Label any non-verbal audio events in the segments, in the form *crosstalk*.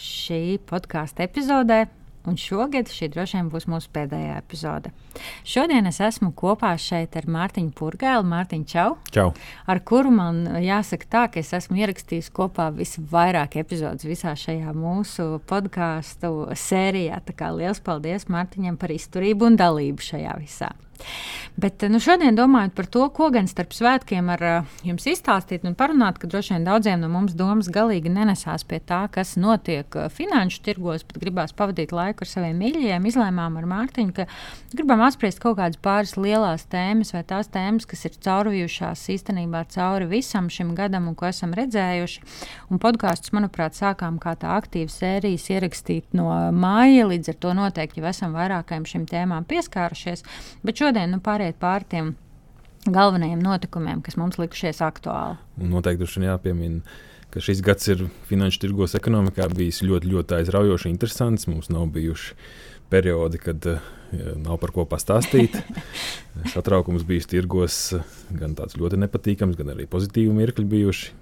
šī podkāstu epizodē. Un šogad šī droši vien būs mūsu pēdējā epizode. Šodien es esmu kopā šeit ar Mārtiņu Purgēlu. Mārtiņu, čau! čau! Ar kuru man jāsaka tā, ka es esmu ierakstījis kopā visvairāk epizodes visā šajā mūsu podkāstu sērijā. Tā kā liels paldies Mārtiņam par izturību un dalību šajā visā! Bet nu, šodien domājot par to, ko gan starp svētkiem ar uh, jums izstāstīt un parunāt, ka droši vien daudziem no mums domas galīgi nenesās pie tā, kas notiek uh, finanšu tirgos, bet gribās pavadīt laiku ar saviem mīļajiem. Izlēmām ar Mārtiņu, ka gribam apspriest kaut kādas pāris lielās tēmas vai tās tēmas, kas ir caurvījušās īstenībā cauri visam šim gadam un ko esam redzējuši. Un podkāstus, manuprāt, sākām kā tā aktīva sērijas ierakstīt no māja, līdz ar to noteikti jau esam vairākajiem šīm tēmām pieskārušies. Bet šodien nu, pāriet pār tiem galvenajiem notikumiem, kas mums likušies aktuāli. Un noteikti ir jāpiemina, ka šis gads ir finanšu tirgos ekonomikā bijis ļoti, ļoti aizraujoši, interesants. Mums nav bijuši periodi, kad uh, nav par ko pastāstīt. *laughs* Satraukums bijis tirgos gan tāds ļoti nepatīkams, gan arī pozitīvi mirkļi bijuši.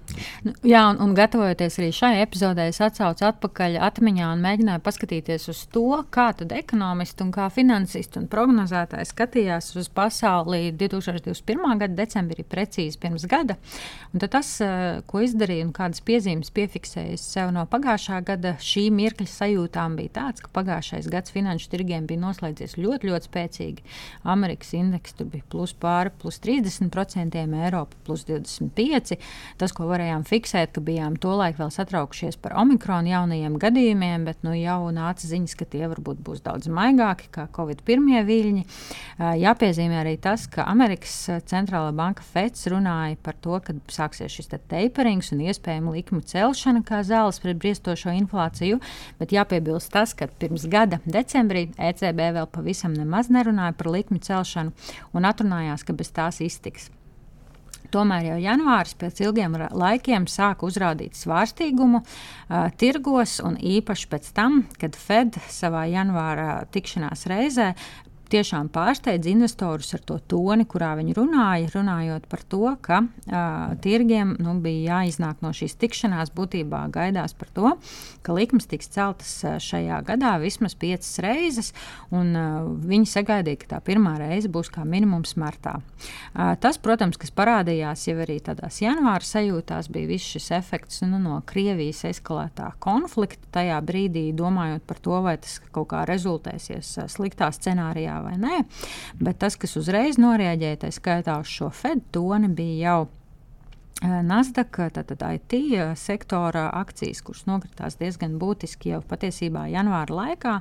Nu, jā, un, un gatavojoties arī šai epizodē, es atcaucu atpakaļ atmiņā un mēģināju paskatīties uz to, kā tad ekonomisti un kā finansisti un prognozētāji skatījās uz pasauli 2021. gada decembrī, precīzi pirms gada. Un tas, eh, ko izdarīju un kādas piezīmes piefiksēju sev no pagājušā gada, šī mirkļa sajūtām bija tāds, ka pagājušais gads finanšu tirgiem bija noslēdzies ļoti, ļoti spēcīgi. Amerikas indeks tur bija plus pāri, plus 30%, Eiropa plus 25%. Tas, ko varējām fiksēt, ka bijām tolaik vēl satraukšies par omikronu jaunajiem gadījumiem, bet nu, jau nāca ziņas, ka tie varbūt būs daudz maigāki kā Covid pirmie viļņi. Jāpiezīmē arī tas, ka Amerikas centrālā banka FEDS runāja par to, ka sāksies šis te taperings un iespējama likuma celšana kā zāles pret briestošo inflāciju, bet jāpiebilst tas, ka pirms gada decembrī ECB vēl pavisam pavisam nemaz nerunāja par likmi celšanu un atrunājās, ka bez tās iztiks. Tomēr jau janvāris pēc ilgiem laikiem sāka uzrādīt svārstīgumu uh, tirgos, un īpaši pēc tam, kad Fed savā janvāra tikšanās reizē tiešām pārsteidz investorus ar to toni, kurā viņi runāja, runājot par to, ka uh, tirgiem nu, bija jāiznāk no šīs tikšanās. Būtībā gaidās par to, ka likmes tiks celtas šajā gadā vismaz piecas reizes, un uh, viņi sagaidīja, ka tā pirmā reize būs kā minimums martā. Uh, tas, protams, kas parādījās jau arī tādās janvāra sajūtās, bija viss šis efekts nu, no Krievijas eskalētā konflikta. Tajā brīdī domājot par to, vai tas kaut kā rezultēsies sliktā scenārijā vai nē. Bet tas, kas uzreiz norēģēja, tā skaitā uz šo Fed toni, bija jau Nasdaq, tātad IT sektora akcijas, kuras nokritās diezgan būtiski jau patiesībā janvāra laikā,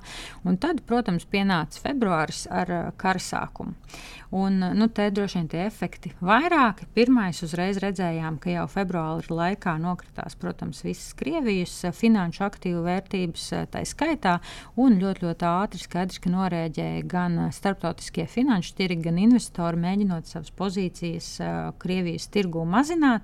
un tad, protams, pienāca februāris ar kara sākumu. Un, nu, te droši vien tie efekti vairāki. Pirmais uzreiz redzējām, ka jau februāra laikā nokritās, protams, visas Krievijas finanšu aktīvu vērtības tā skaitā, un ļoti, ļoti ātri skaidrs, ka norēģēja gan starptautiskie finanšu tirgi, gan investori mēģinot savas pozīcijas Krievijas tirgū mazināt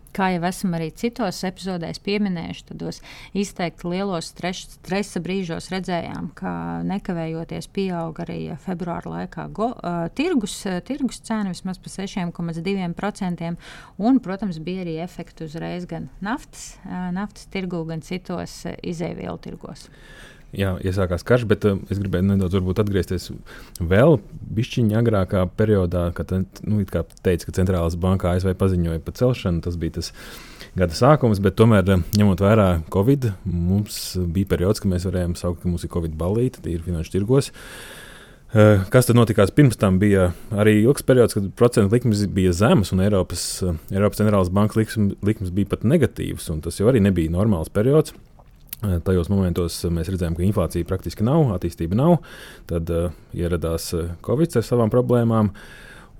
kā jau esam arī citos epizodēs pieminējuši, tādos izteikti lielos stresa brīžos redzējām, ka nekavējoties pieaug arī februāra laikā go, uh, tirgus, uh, tirgus cena vismaz par 6,2%. Un, protams, bija arī efekti uzreiz gan naftas, uh, naftas tirgu, gan citos uh, izēvielu tirgos. Jā, iesākās karš, bet uh, es gribēju nedaudz atgriezties vēl bišķiņā agrākā periodā, kad nu, teica, ka centrālās bankā ASV paziņoja par celšanu. Tas bija tas gada sākums, bet tomēr, uh, ņemot vērā Covid, mums bija periods, kad mēs varējām saukt, ka mums ir Covid balīti, tie ir finanšu tirgos. Uh, kas tad notikās pirms tam? Bija arī ilgs periods, kad procentu likmes bija zemas, un Eiropas, uh, Eiropas centrālās bankas likmes, likmes bija pat negatīvas. Tas jau arī nebija normāls periods. Tajos momentos mēs redzējām, ka inflācija praktiski nav, attīstība nav. Tad uh, ieradās Covid ar savām problēmām.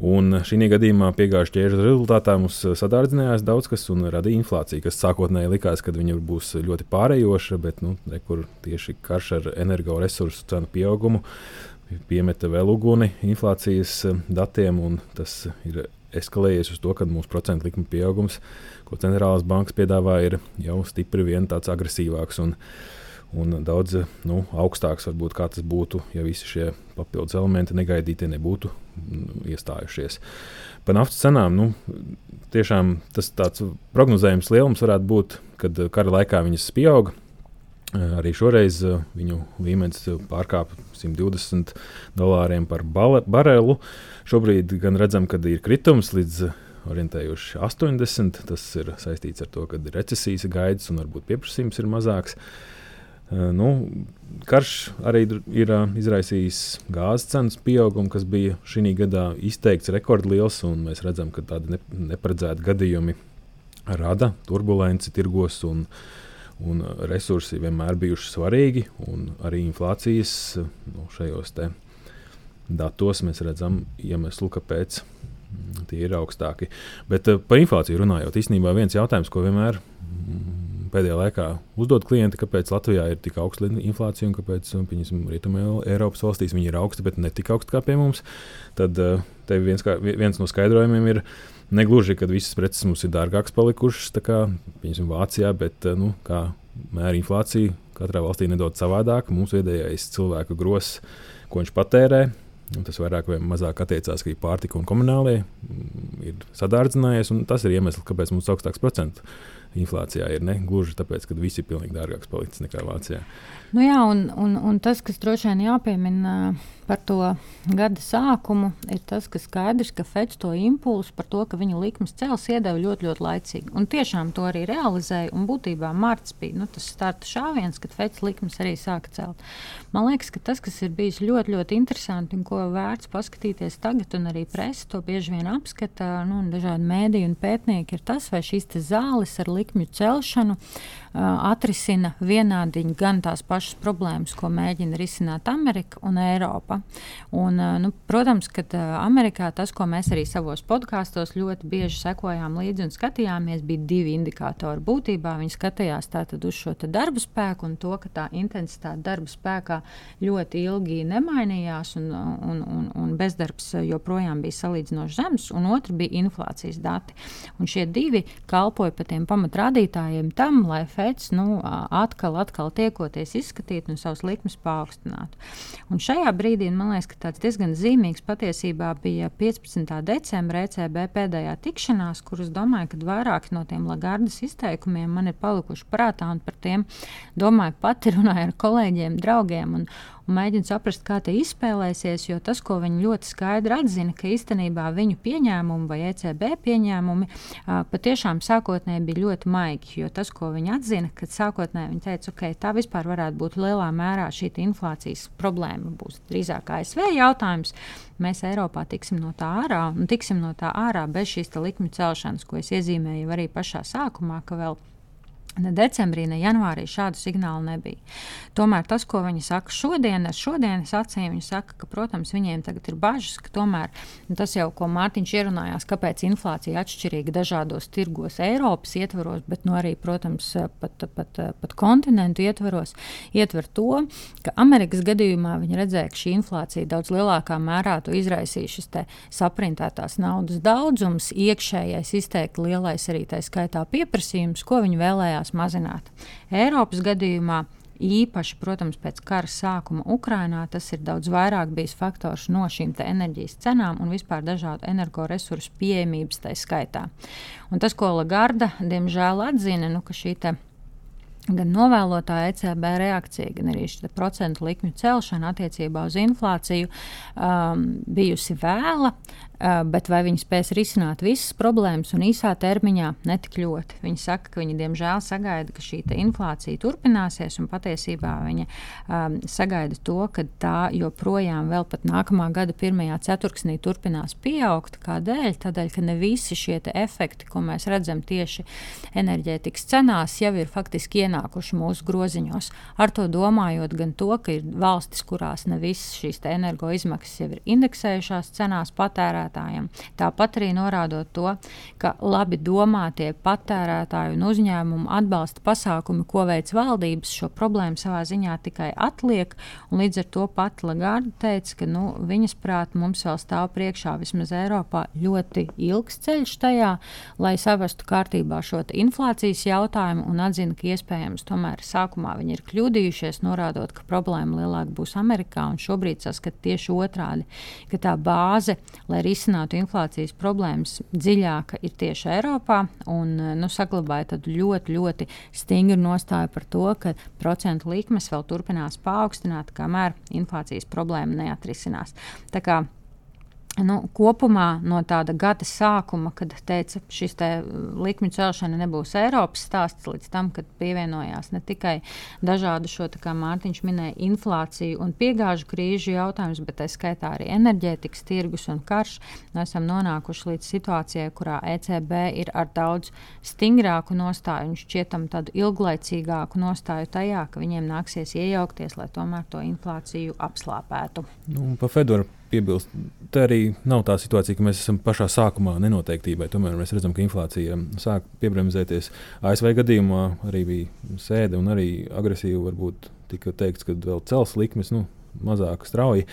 Un šī gadījumā piegājušā ķēžu rezultātā mums sadārdzinājās daudz kas un radīja inflāciju, kas sākotnēji likās, ka viņa būs ļoti pārējoša, bet nu, rekur, tieši karš ar energoresursu cenu pieaugumu piemeta vēl uguni inflācijas datiem, un tas ir eskalējies uz to, ka mūsu procentu likuma pieaugums, ko centrālās bankas piedāvā, ir jau stipri vien tāds agresīvāks. Un, un daudz nu, augstāks, varbūt, kā tas būtu, ja visi šie papildus elementi negaidīti nebūtu nu, iestājušies. Par naftas cenām nu, tiešām tas tāds prognozējums lielums varētu būt, kad kara laikā viņas pieauga. Arī šoreiz viņu līmenis pārkāpa 120 dolāriem par barelu. Šobrīd gan redzam, ka ir kritums līdz orientējuši 80. Tas ir saistīts ar to, ka ir recesijas gaidas un varbūt pieprasījums ir mazāks. Nu, karš arī ir izraisījis gāzes cenas pieaugumu, kas bija šī gadā izteikts rekordliels, un mēs redzam, ka tādi neparedzēti gadījumi rada turbulenci tirgos. Un, un resursi vienmēr bijuši svarīgi. Arī inflācijas nu, šajos datos mēs redzam iemeslu, kāpēc mm, tie ir augstāki. Bet par inflāciju runājot, īstenībā viens jautājums, ko vienmēr pēdējā laikā uzdod klienti, kāpēc Latvijā ir tik augsta inflācija un kāpēc Rietumē Eiropas valstīs viņi ir augsti, bet ne tik augsti kā pie mums. Tad uh, viens, kā, viens no skaidrojumiem ir, Negluži, ka visas preces mums ir dārgākas palikušas, kā piemēram Vācijā, bet eh, nu, kā mēra inflācija katrā valstī nedaudz savādāk. Mūsu vidējais cilvēku grosis, ko viņš patērē, tas vairāk vai mazāk attiecās arī pārtika un komunālie, mm, ir sadārdzinājies. Tas ir iemesls, kāpēc mums ir augstāks procents inflācijā. Ir ne gluži tāpēc, ka visi ir pilnīgi dārgāks palicis nekā Vācijā. Nu jā, un, un, un tas, kas droši vien jāpiemina par to gada sākumu, ir tas, ka skaidrs, ka Feds to impulsu par to, ka viņa likmes cels, iedeva ļoti, ļoti laicīgi. Un tiešām to arī realizēja. Un būtībā marts bija nu, tas starta šāviens, kad Feds likmes arī sāka celt. Man liekas, ka tas, kas ir bijis ļoti, ļoti interesanti un ko vērts paskatīties tagad, un arī presa to bieži vien apskata, nu, un dažādi mēdīji un pētnieki, ir tas, vai šīs zāles ar likmju celšanu atrisina vienādiņi gan tās pašas problēmas, ko mēģina risināt Amerika un Eiropa. Un, nu, protams, ka Amerikā tas, ko mēs arī savos podkāstos ļoti bieži sekojām līdzi un skatījāmies, bija divi indikātori. Būtībā viņi skatījās uz šo darbu spēku un to, ka tā intensitāte darba spēkā ļoti ilgi nemainījās un, un, un, un bezdarbs joprojām bija salīdzinoši zems, un otrs bija inflācijas dati. Un šie divi kalpoja par tiem pamatrādītājiem tam, lai FEDS nu, atkal, atkal tiekoties izskatītu un savus likmes paaugstinātu. Un šajā brīdī man liekas, ka tāds diezgan zīmīgs patiesībā bija 15. decembra ECB pēdējā tikšanās, kuras domāju, ka vairāki no tiem Lagardas izteikumiem man ir palikuši prātā, un par tiem domāju pati runāju ar kolēģiem, draugiem. Un, un mēģina saprast, kā tie izspēlēsies. Jo tas, ko viņi ļoti skaidri atzina, ka īstenībā viņu pieņēmumi vai ECB pieņēmumi uh, patiešām sākotnēji bija ļoti maigi. Jo tas, ko viņi atzina, kad sākotnēji viņi teica, okay, tā vispār varētu būt lielā mērā šī inflācijas problēma, būs drīzāk ASV jautājums. Mēs Eiropā tiksim no tā ārā un tiksim no tā ārā bez šīs likuma celšanas, ko es iezīmēju arī pašā sākumā, ka vēl Ne decembrī, ne janvārī šādu signālu nebija. Tomēr tas, ko viņi saka šodien, ar šodienas acīm, viņi saka, ka, protams, viņiem tagad ir bažas, ka tomēr nu, tas jau, ko Mārtiņš ierunājās, kāpēc inflācija atšķirīga dažādos tirgos, Eiropas ietvaros, bet nu, arī, protams, pat, pat, pat, kontinentu ietvaros, ietver to, ka Amerikas gadījumā viņi redzēja, ka šī inflācija daudz lielākā mērā to izraisīja šis saprintētās naudas daudzums, iekšējais izteikti lielais arī tā skaitā pieprasījums, ko viņi vēlējās vēlējās mazināt. Eiropas gadījumā īpaši, protams, pēc kara sākuma Ukrajinā, tas ir daudz vairāk bijis faktors no šīm enerģijas cenām un vispār dažādu energoresursu pieejamības tā skaitā. Un tas, ko Lagarda diemžēl atzina, nu, ka šī gan novēlotā ECB reakcija, gan arī šī procentu likmju celšana attiecībā uz inflāciju um, bijusi vēla, bet vai viņi spēs risināt visas problēmas un īsā termiņā netik ļoti. Viņi saka, ka viņi diemžēl sagaida, ka šī inflācija turpināsies, un patiesībā viņi um, sagaida to, ka tā joprojām vēl pat nākamā gada pirmajā ceturksnī turpinās pieaugt. Kādēļ? Tādēļ, ka ne visi šie efekti, ko mēs redzam tieši enerģētikas cenās, jau ir faktiski ienākuši mūsu groziņos. Ar to domājot gan to, ka ir valstis, kurās ne visas šīs energoizmaksas jau ir indeksējušās cenās patērētājiem, tāpat arī norādot to, ka labi domātie patērētāju un uzņēmumu atbalsta pasākumi, ko veids valdības, šo problēmu savā ziņā tikai atliek. Līdz ar to pat Lagarde teica, ka nu, viņas prāt mums vēl stāv priekšā vismaz Eiropā ļoti ilgs ceļš tajā, lai savestu kārtībā šo inflācijas jautājumu un atzina, ka iespējams tomēr sākumā viņi ir kļūdījušies, norādot, ka problēma lielāka būs Amerikā. Šobrīd saskat tieši otrādi, ka tā bāze, lai risinātu inflācijas problēmas dziļāka, ir tieši Eiropā. Un, nu, saglabāja ļoti, ļoti stingru nostāju par to, ka procentu likmes vēl turpinās paaugstināt, kamēr inflācijas problēma neatrisinās. Tā kā Nu, kopumā no tāda gada sākuma, kad teica, šis te likmju celšana nebūs Eiropas stāsts, līdz tam, kad pievienojās ne tikai dažādu šo, kā Mārtiņš minēja, inflāciju un piegāžu krīžu jautājumus, bet tā skaitā arī enerģētikas tirgus un karš. Mēs esam nonākuši līdz situācijai, kurā ECB ir ar daudz stingrāku nostāju un šķietam tādu ilglaicīgāku nostāju tajā, ka viņiem nāksies iejaukties, lai tomēr to inflāciju apslāpētu. Nu, pa Fedoru piebilst, tā arī nav tā situācija, ka mēs esam pašā sākumā nenoteiktībā. Tomēr mēs redzam, ka inflācija sāk piebremzēties. ASV gadījumā arī bija sēde un arī agresīvi varbūt tika teikts, ka vēl cels likmes. Nu, Mazāk strauji,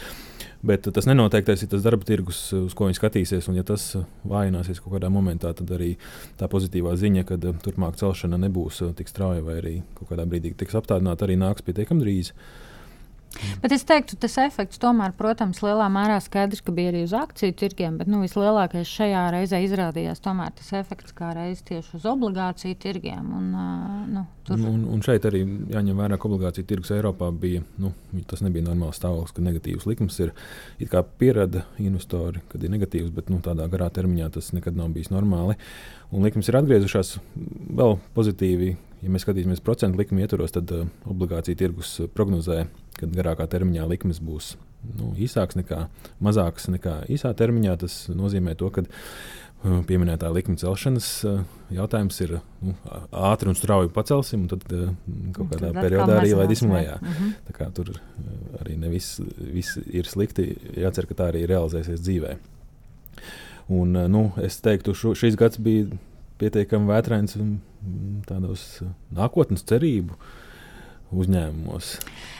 bet tas nenoteiktais ir tas darba tirgus, uz ko viņi skatīsies. Un, ja tas vājināsies kaut kādā momentā, tad arī tā pozitīvā ziņa, ka turpmāk celšana nebūs tik strauja, vai arī kaut kādā brīdī tiks apstādināta, arī nāks pietiekami drīz. Uh, Bet es teiktu, tas efekts tomēr, protams, lielā mērā skaidrs, ka bija arī uz akciju tirgiem, bet nu, vislielākais šajā reizē izrādījās tomēr tas efekts kā reiz tieši uz obligāciju tirgiem. Un, nu, tur... un, un šeit arī jāņem vērā, ka obligāciju tirgus Eiropā bija, nu, tas nebija normāls stāvoklis, ka negatīvs likums ir. It kā pierada investori, kad ir negatīvs, bet nu, tādā garā termiņā tas nekad nav bijis normāli. Un likums ir atgriezušās vēl pozitīvi. Ja mēs skatīsimies procentu likuma ietvaros, tad uh, obligāciju tirgus prognozē kad garākā termiņā likmes būs nu, īsākas nekā mazākas nekā īsā termiņā. Tas nozīmē to, ka uh, pieminētā likuma celšanas uh, jautājums ir nu, ātri un strauji pacelsim, un tad uh, kaut kādā tad periodā arī laidīsim lejā. Uh mhm. -huh. Tur arī ne viss, viss ir slikti. Jācer, ka tā arī realizēsies dzīvē. Un, nu, es teiktu, ka šis gads bija pietiekami vētrains tādos nākotnes cerību uzņēmumos.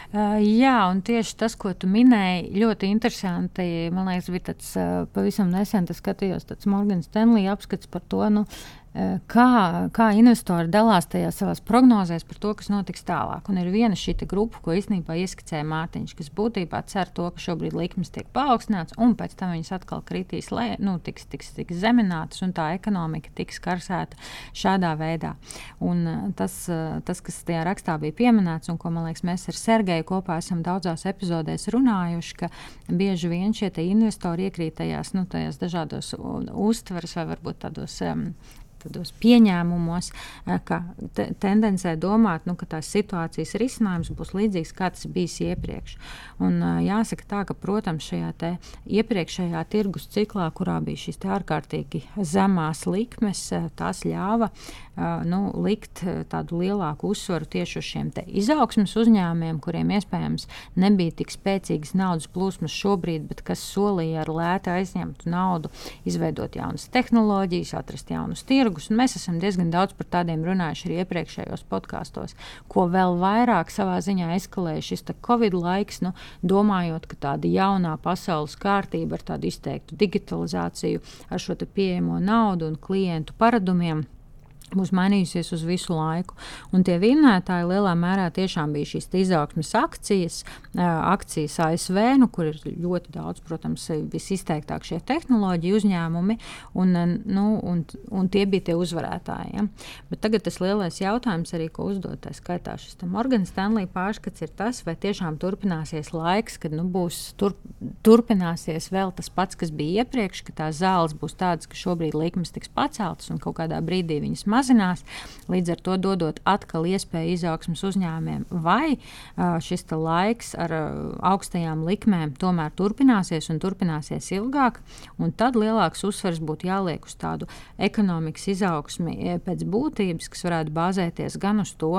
Uh, jā, un tieši tas, ko tu minēji, ļoti interesanti. Man liekas, bija tāds uh, pavisam nesen, tas skatījos, Morgan Stanley apskats par to, nu, kā, kā investori dalās tajā savās prognozēs par to, kas notiks tālāk. Un ir viena šī grupa, ko īstenībā ieskicēja Mārtiņš, kas būtībā cer to, ka šobrīd likmes tiek paaugstināts, un pēc tam viņas atkal kritīs, lai nu, tiks, tiks, tiks zeminātas, un tā ekonomika tiks karsēta šādā veidā. Un eh, tas, eh, tas, kas tajā rakstā bija pieminēts, un ko liekas, mēs ar Sergeju kopā esam daudzās epizodēs runājuši, ka bieži vien šie investori iekrīt tajās, nu, tajās dažādos uztveres vai varbūt tādos um, tādos pieņēmumos, eh, ka te, tendencē domāt, nu, ka tās situācijas risinājums būs līdzīgs, kā tas bijis iepriekš. Un, eh, jāsaka tā, ka, protams, šajā iepriekšējā tirgus ciklā, kurā bija šīs ārkārtīgi zemās likmes, eh, tās ļāva nu, likt tādu lielāku uzsvaru tieši uz šiem izaugsmas uzņēmumiem, kuriem iespējams nebija tik spēcīgas naudas plūsmas šobrīd, bet kas solīja ar lētu aizņemtu naudu, izveidot jaunas tehnoloģijas, atrast jaunus tirgus tirgus. Mēs esam diezgan daudz par tādiem runājuši arī iepriekšējos podkāstos, ko vēl vairāk savā ziņā eskalēja šis Covid laiks, nu, domājot, ka tāda jaunā pasaules kārtība ar tādu izteiktu digitalizāciju, ar šo pieejamo naudu un klientu paradumiem būs mainījusies uz visu laiku. Un tie vinnētāji lielā mērā tiešām bija šīs izaugsmes akcijas, akcijas ASV, nu, kur ir ļoti daudz, protams, visizteiktāk šie tehnoloģiju uzņēmumi, un, nu, un, un tie bija tie uzvarētāji. Ja? Bet tagad tas lielais jautājums arī, ko uzdot tā skaitā šis Morgan Stanley pārskats, ir tas, vai tiešām turpināsies laiks, kad nu, būs tur, turpināsies vēl tas pats, kas bija iepriekš, ka tās zāles būs tādas, ka šobrīd likmes tiks paceltas un kaut kādā brīdī viņas mazinās mazinās, līdz ar to dodot atkal iespēju izaugsmas uzņēmumiem, vai šis laiks ar augstajām likmēm tomēr turpināsies un turpināsies ilgāk, un tad lielāks uzsvers būtu jāliek uz tādu ekonomikas izaugsmi pēc būtības, kas varētu bāzēties gan uz to,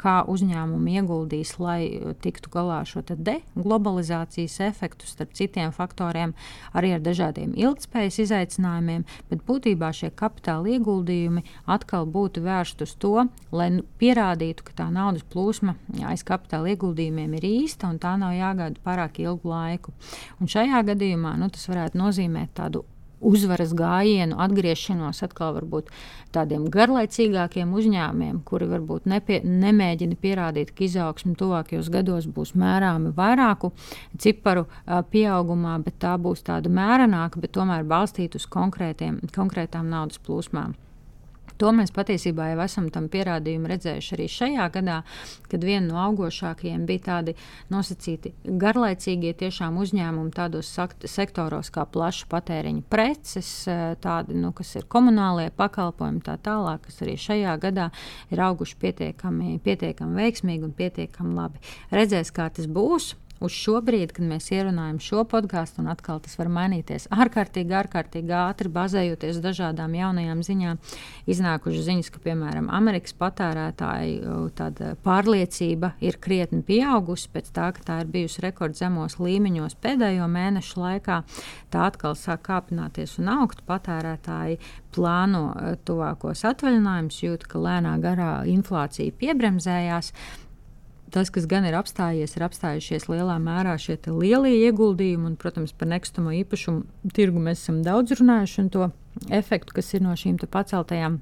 kā uzņēmumi ieguldīs, lai tiktu galā ar šo deglobalizācijas efektu, starp citiem faktoriem, arī ar dažādiem ilgspējas izaicinājumiem, bet būtībā šie kapitāla ieguldījumi atkal būtu vērsti uz to, lai nu, pierādītu, ka tā naudas plūsma aiz kapitāla ieguldījumiem ir īsta un tā nav jāgaida pārāk ilgu laiku. Un šajā gadījumā nu, tas varētu nozīmēt tādu uzvaras gājienu, atgriešanos atkal varbūt tādiem garlaicīgākiem uzņēmumiem, kuri varbūt nepie, nemēģina pierādīt, ka izaugsme tuvākajos gados būs mērāma vairāku ciparu uh, pieaugumā, bet tā būs tāda mērenāka, bet tomēr balstīta uz konkrētām naudas plūsmām. To mēs patiesībā jau esam tam pierādījumu redzējuši arī šajā gadā, kad viena no augošākajiem bija tādi nosacīti garlaicīgie tiešām uzņēmumi tādos sektoros kā plaša patēriņa preces, tādi, nu, kas ir komunālie pakalpojumi, tā tālāk, kas arī šajā gadā ir auguši pietiekami, pietiekami veiksmīgi un pietiekami labi. Redzēs, kā tas būs uz šo brīdi, kad mēs ierunājam šo podkāstu, un atkal tas var mainīties ārkārtīgi, ārkārtīgi ātri, bazējoties uz dažādām jaunajām ziņām. Iznākušas ziņas, ka, piemēram, Amerikas patērētāju pārliecība ir krietni pieaugusi pēc tā, ka tā ir bijusi rekordzemos līmeņos pēdējo mēnešu laikā. Tā atkal sāk kāpināties un augt. Patērētāji plāno tuvākos atvaļinājumus, jūt, ka lēnā garā inflācija piebremzējās tas, kas gan ir apstājies, ir apstājušies lielā mērā šie lielie ieguldījumi. Un, protams, par nekustamo īpašumu tirgu mēs esam daudz runājuši un to efektu, kas ir no šīm paceltajām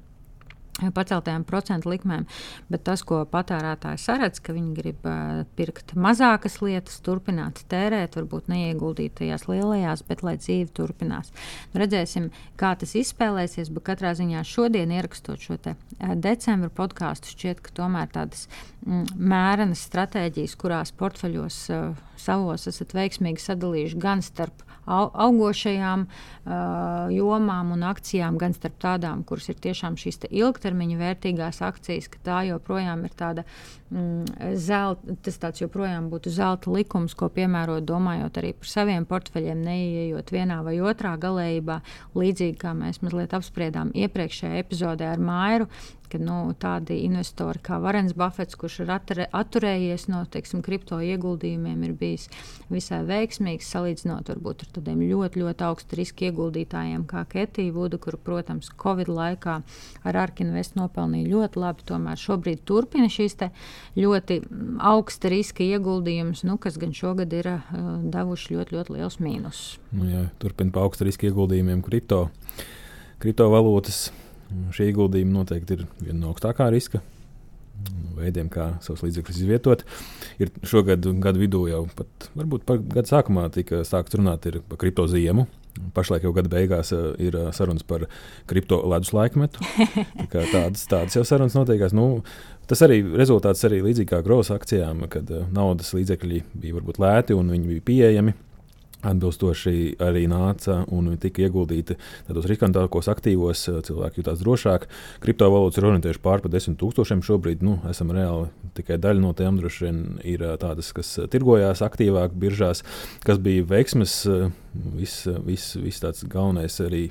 paceltajām procentu likmēm, bet tas, ko patērētājs saredz, ka viņi grib uh, pirkt mazākas lietas, turpināt tērēt, varbūt neieguldīt tajās lielajās, bet lai dzīve turpinās. Nu, redzēsim, kā tas izspēlēsies, bet katrā ziņā šodien ierakstot šo te, uh, decembra podkāstu, šķiet, ka tomēr tādas mm, mērenas stratēģijas, kurās portfeļos uh, savos esat veiksmīgi sadalījuši gan starp augošajām uh, jomām un akcijām, gan starp tādām, kuras ir tiešām šīs ilgtermiņa vērtīgās akcijas, ka tā joprojām ir tāda mm, zelta, tas tāds joprojām būtu zelta likums, ko piemērot, domājot arī par saviem portfeļiem, neieejot vienā vai otrā galējībā, līdzīgi kā mēs mazliet apspriedām iepriekšējā epizodē ar Mairu, ka nu, tādi investori kā Varens Buffets, kurš ir atturē, atturējies no teiksim, kripto ieguldījumiem, ir bijis visai veiksmīgs salīdzinot varbūt ar tādiem ļoti, ļoti augstu risku ieguldītājiem kā Ketija Vuda, kur, protams, Covid laikā ar Arkinvest nopelnīja ļoti labi. Tomēr šobrīd turpina šīs ļoti augsta riska ieguldījumus, nu, kas gan šogad ir uh, devuši ļoti, ļoti liels mīnus. Nu, jā, turpina pa augsta riska ieguldījumiem kripto, kriptovalūtas Šie ieguldījumi noteikti ir viena no augstākā riska veidiem, kā savus līdzekļus izvietot. Ir šogad, gada vidū jau pat, varbūt pat gada sākumā tika sākts runāt par kripto ziemu. Pašlaik jau gada beigās uh, ir uh, sarunas par kripto ledus laikmetu. Tā tādas, tādas jau sarunas notiekās. Nu, tas arī rezultāts arī līdzīgi kā grozs akcijām, kad uh, naudas līdzekļi bija varbūt lēti un viņi bija pieejami. Atbilstoši arī nāca un tika ieguldīti tādos riskantākos aktīvos, cilvēki jutās drošāk. Kriptovalūtas ir orientējušās pār par desmit tūkstošiem. Šobrīd nu, esam reāli tikai daļa no tām droši vien ir tādas, kas tirgojās aktīvāk biržās, kas bija veiksmes. Viss vis, vis tāds galvenais arī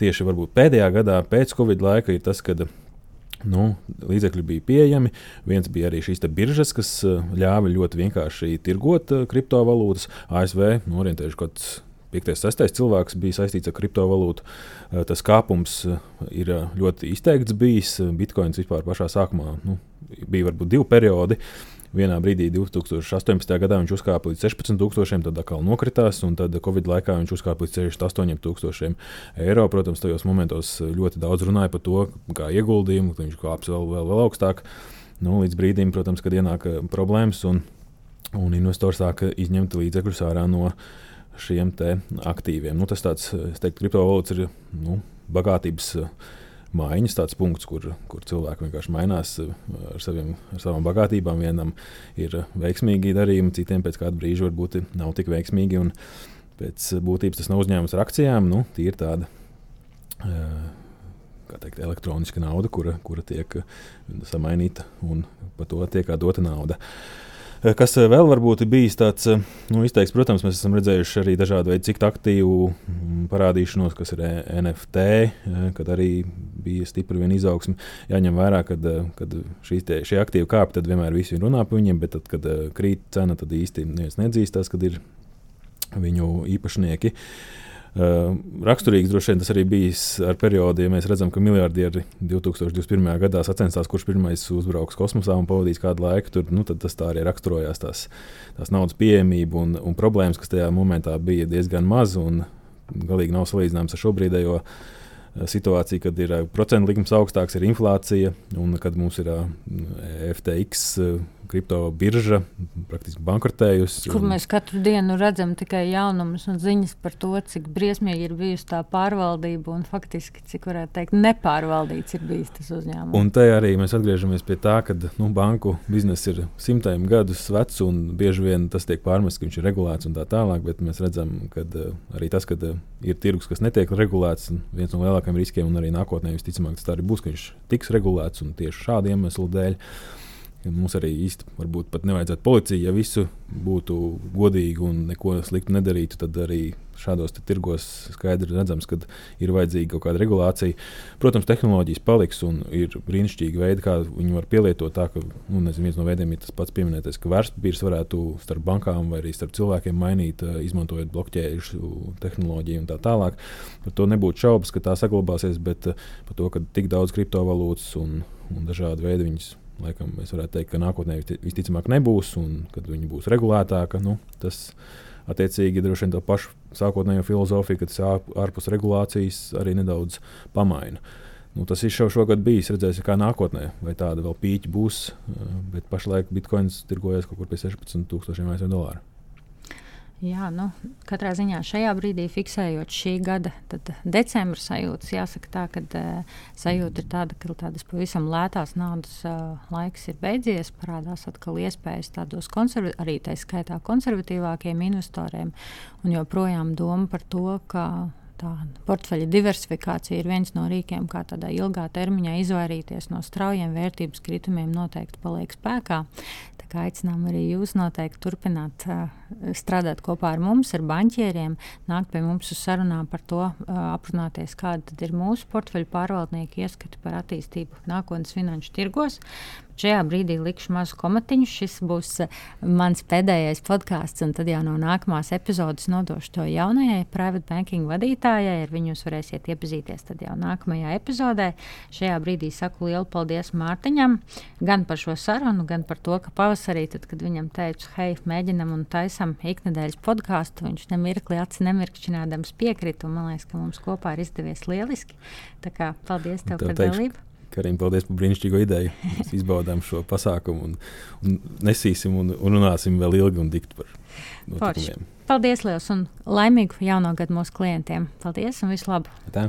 tieši pēdējā gadā pēc Covid laika ir tas, kad Nu, līdzekļi bija pieejami. Viens bija arī šīs biržas, kas eh, ļāva ļoti vienkārši tirgot eh, kriptovalūtas. ASV nu, orientējuši kaut kāds 5. un 6. cilvēks bija saistīts ar kriptovalūtu. Eh, tas kāpums ir ļoti izteikts bijis. Bitcoins vispār pašā sākumā nu, bija varbūt divi periodi. Vienā brīdī, 2018. gadā, viņš uzkāpa līdz 16,000, tad atkal nokritās, un tad Covid laikā viņš uzkāpa līdz 68,000 eiro. Protams, tajos momentos ļoti daudz runāja par to, kā ieguldījumu, ka viņš kāps vēl, vēl, vēl augstāk. Nu, līdz brīdim, protams, kad ienāk eh, problēmas, un, un investori sāka izņemt līdzekļus ārā no šiem aktīviem. Nu, tas tāds, es teiktu, kriptovalūtas ir nu, bagātības maiņas, tāds punkts, kur, kur cilvēki vienkārši mainās uh, ar, saviem, ar savām bagātībām. Vienam ir veiksmīgi darījumi, citiem pēc kāda brīža varbūt nav tik veiksmīgi. Pēc būtības tas nav uzņēmums ar akcijām, nu, tie ir tādi. Uh, teikt, elektroniska nauda, kura, kura tiek samainīta un par to tiek dota nauda. Eh, kas eh, vēl varbūt ir bijis tāds eh, nu, izteiks, protams, mēs esam redzējuši arī dažādu veidu citu aktīvu mm, parādīšanos, kas ir NFT, kad arī bija stipra viena izaugsme. Jāņem vērā, ka, kad šīs tie, šie aktīvi kāp, tad vienmēr visi runā par viņiem, bet tad, kad krīt cena, tad īsti neviens nedzīstās, kad ir viņu īpašnieki. Uh, raksturīgs droši vien tas arī bijis ar periodu, ja mēs redzam, ka miljardieri 2021. gadā sacensās, kurš pirmais uzbrauks kosmosā un pavadīs kādu laiku tur. Nu, tas tā arī raksturojās tās, tās naudas pieejamība un, un problēmas, kas tajā momentā bija diezgan maz un galīgi nav salīdzināms ar šobrīdējo situāciju, kad ir procentu likums augstāks, ir inflācija un kad mums ir FTX kriptobirža praktiski bankrotējusi. Kur mēs katru dienu redzam tikai jaunumus un ziņas par to, cik briesmīgi ir bijusi tā pārvaldība un faktiski, cik varētu teikt, nepārvaldīts ir bijis tas uzņēmums. Un te arī mēs atgriežamies pie tā, ka nu, banku biznesa ir simtiem gadus vecs un bieži vien tas tiek pārmests, ka viņš ir regulēts un tā tālāk, bet mēs redzam, ka uh, arī tas, ka uh, ir tirgus, kas netiek regulēts, viens no lielākajiem riskiem un arī nākotnē visticamāk tas tā arī būs, ka viņš tiks regulēts un tieši šādu iemeslu dēļ. Mums arī īsti varbūt pat nevajadzētu policija, ja visu būtu godīgi un neko sliktu nedarītu, tad arī šādos tirgos skaidri redzams, ka ir vajadzīga kaut kāda regulācija. Protams, tehnoloģijas paliks un ir brīnišķīgi veidi, kā viņi var pielietot. Tā, ka, nu, nezinu, viens no veidiem ir tas pats pieminētais, ka vērtspapīrs varētu starp bankām vai arī starp cilvēkiem mainīt, eh, izmantojot blokķēžu tehnoloģiju un tā tālāk. Par to nebūtu šaubas, ka tā saglabāsies, bet eh, par to, ka tik daudz kriptovalūtas un, un dažādi veidi viņas Laikam mēs varētu teikt, ka nākotnē visticamāk nebūs, un kad viņi būs regulētāki, nu, tas attiecīgi droši vien to pašu sākotnējo filozofiju, ka tas ārpus regulācijas arī nedaudz pamaina. Nu, tas ir jau šogad bijis. Redzēsim, kā nākotnē, vai tāda vēl pīķa būs. Bet pašlaik bitkoins tirgojas kaut kur pie 16,000 ASV dolāru. Jā, nu, katrā ziņā šajā brīdī fiksējot šī gada decembra sajūtas, jāsaka tā, ka uh, sajūta ir tāda, ka tādas pavisam lētās naudas uh, laiks ir beidzies, parādās atkal iespējas tādos arī tā skaitā konservatīvākiem investoriem un joprojām doma par to, ka tā portfeļa diversifikācija ir viens no rīkiem, kā tādā ilgā termiņā izvairīties no straujiem vērtības kritumiem, noteikti paliek spēkā. Aicinām arī jūs noteikti turpināt uh, strādāt kopā ar mums, ar banķieriem, nākt pie mums uz sarunām par to, uh, aprunāties, kāda ir mūsu portfeļu pārvaldnieku ieskati par attīstību nākotnes finanšu tirgos. Šajā brīdī likšu mazu komatiņu. Šis būs uh, mans pēdējais podkāsts, un tad jau no nākamās epizodes nodošu to jaunajai private banking vadītājai. Ar viņu jūs varēsiet iepazīties jau nākamajā epizodē. Šajā brīdī saku lielu paldies Mārtiņam gan par šo sarunu, gan par to, ka pavasarī, tad, kad viņam teicu, hei, mēģinam un taisam iknedēļas podkāstu, viņš nemirkli aci nemirkšķinādams piekrita. Man liekas, ka mums kopā ir izdevies lieliski. Tā kā paldies tev Tev par dalību. Karim, paldies par brīnišķīgo ideju. Mēs izbaudām šo pasākumu un, un nesīsim un, un runāsim vēl ilgi un dikti par notikumiem. Paldies, Lielas, un laimīgu jauno gadu mūsu klientiem. Paldies un visu labu! Tā.